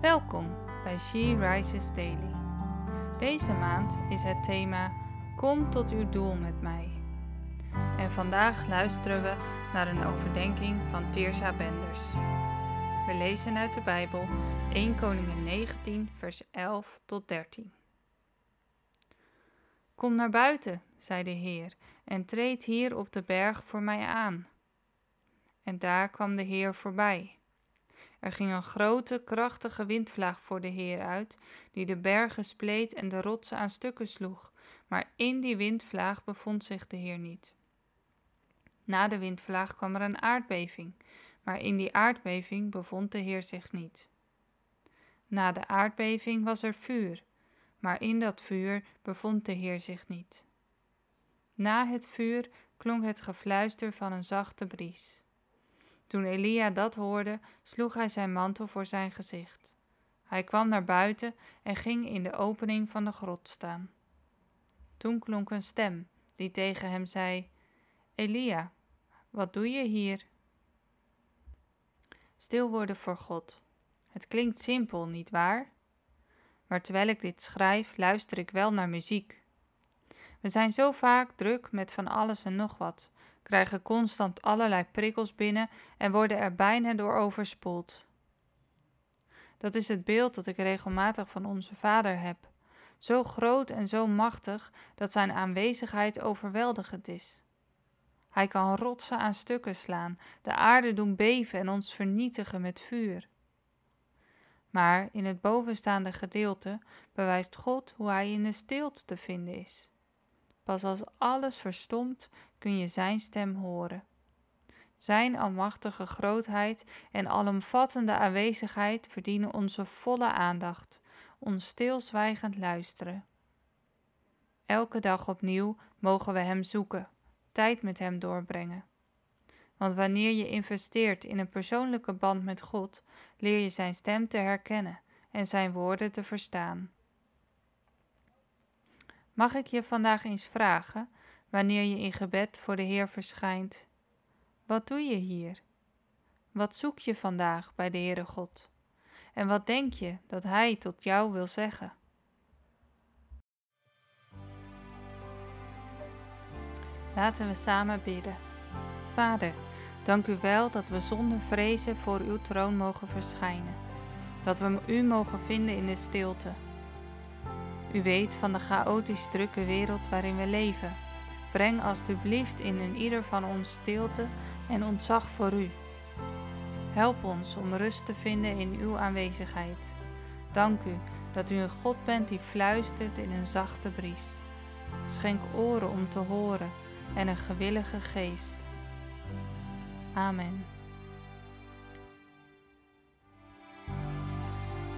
Welkom bij She Rises Daily. Deze maand is het thema Kom tot uw doel met mij. En vandaag luisteren we naar een overdenking van Teersa Benders. We lezen uit de Bijbel 1 Koningin 19 vers 11 tot 13. Kom naar buiten, zei de Heer, en treed hier op de berg voor mij aan. En daar kwam de Heer voorbij. Er ging een grote, krachtige windvlaag voor de Heer uit, die de bergen spleet en de rotsen aan stukken sloeg, maar in die windvlaag bevond zich de Heer niet. Na de windvlaag kwam er een aardbeving, maar in die aardbeving bevond de Heer zich niet. Na de aardbeving was er vuur, maar in dat vuur bevond de Heer zich niet. Na het vuur klonk het gefluister van een zachte bries. Toen Elia dat hoorde, sloeg hij zijn mantel voor zijn gezicht. Hij kwam naar buiten en ging in de opening van de grot staan. Toen klonk een stem die tegen hem zei: Elia, wat doe je hier? Stil worden voor God. Het klinkt simpel, niet waar? Maar terwijl ik dit schrijf, luister ik wel naar muziek. We zijn zo vaak druk met van alles en nog wat, krijgen constant allerlei prikkels binnen en worden er bijna door overspoeld. Dat is het beeld dat ik regelmatig van onze Vader heb. Zo groot en zo machtig dat zijn aanwezigheid overweldigend is. Hij kan rotsen aan stukken slaan, de aarde doen beven en ons vernietigen met vuur. Maar in het bovenstaande gedeelte bewijst God hoe hij in de stilte te vinden is. Pas als alles verstomt kun je Zijn stem horen. Zijn almachtige grootheid en alomvattende aanwezigheid verdienen onze volle aandacht, ons stilzwijgend luisteren. Elke dag opnieuw mogen we Hem zoeken, tijd met Hem doorbrengen. Want wanneer je investeert in een persoonlijke band met God, leer je Zijn stem te herkennen en Zijn woorden te verstaan. Mag ik je vandaag eens vragen, wanneer je in gebed voor de Heer verschijnt: Wat doe je hier? Wat zoek je vandaag bij de Heere God? En wat denk je dat Hij tot jou wil zeggen? Laten we samen bidden. Vader, dank u wel dat we zonder vrezen voor uw troon mogen verschijnen. Dat we u mogen vinden in de stilte u weet van de chaotisch drukke wereld waarin we leven. Breng alstublieft in een ieder van ons stilte en ontzag voor u. Help ons om rust te vinden in uw aanwezigheid. Dank u dat u een God bent die fluistert in een zachte bries. Schenk oren om te horen en een gewillige geest. Amen.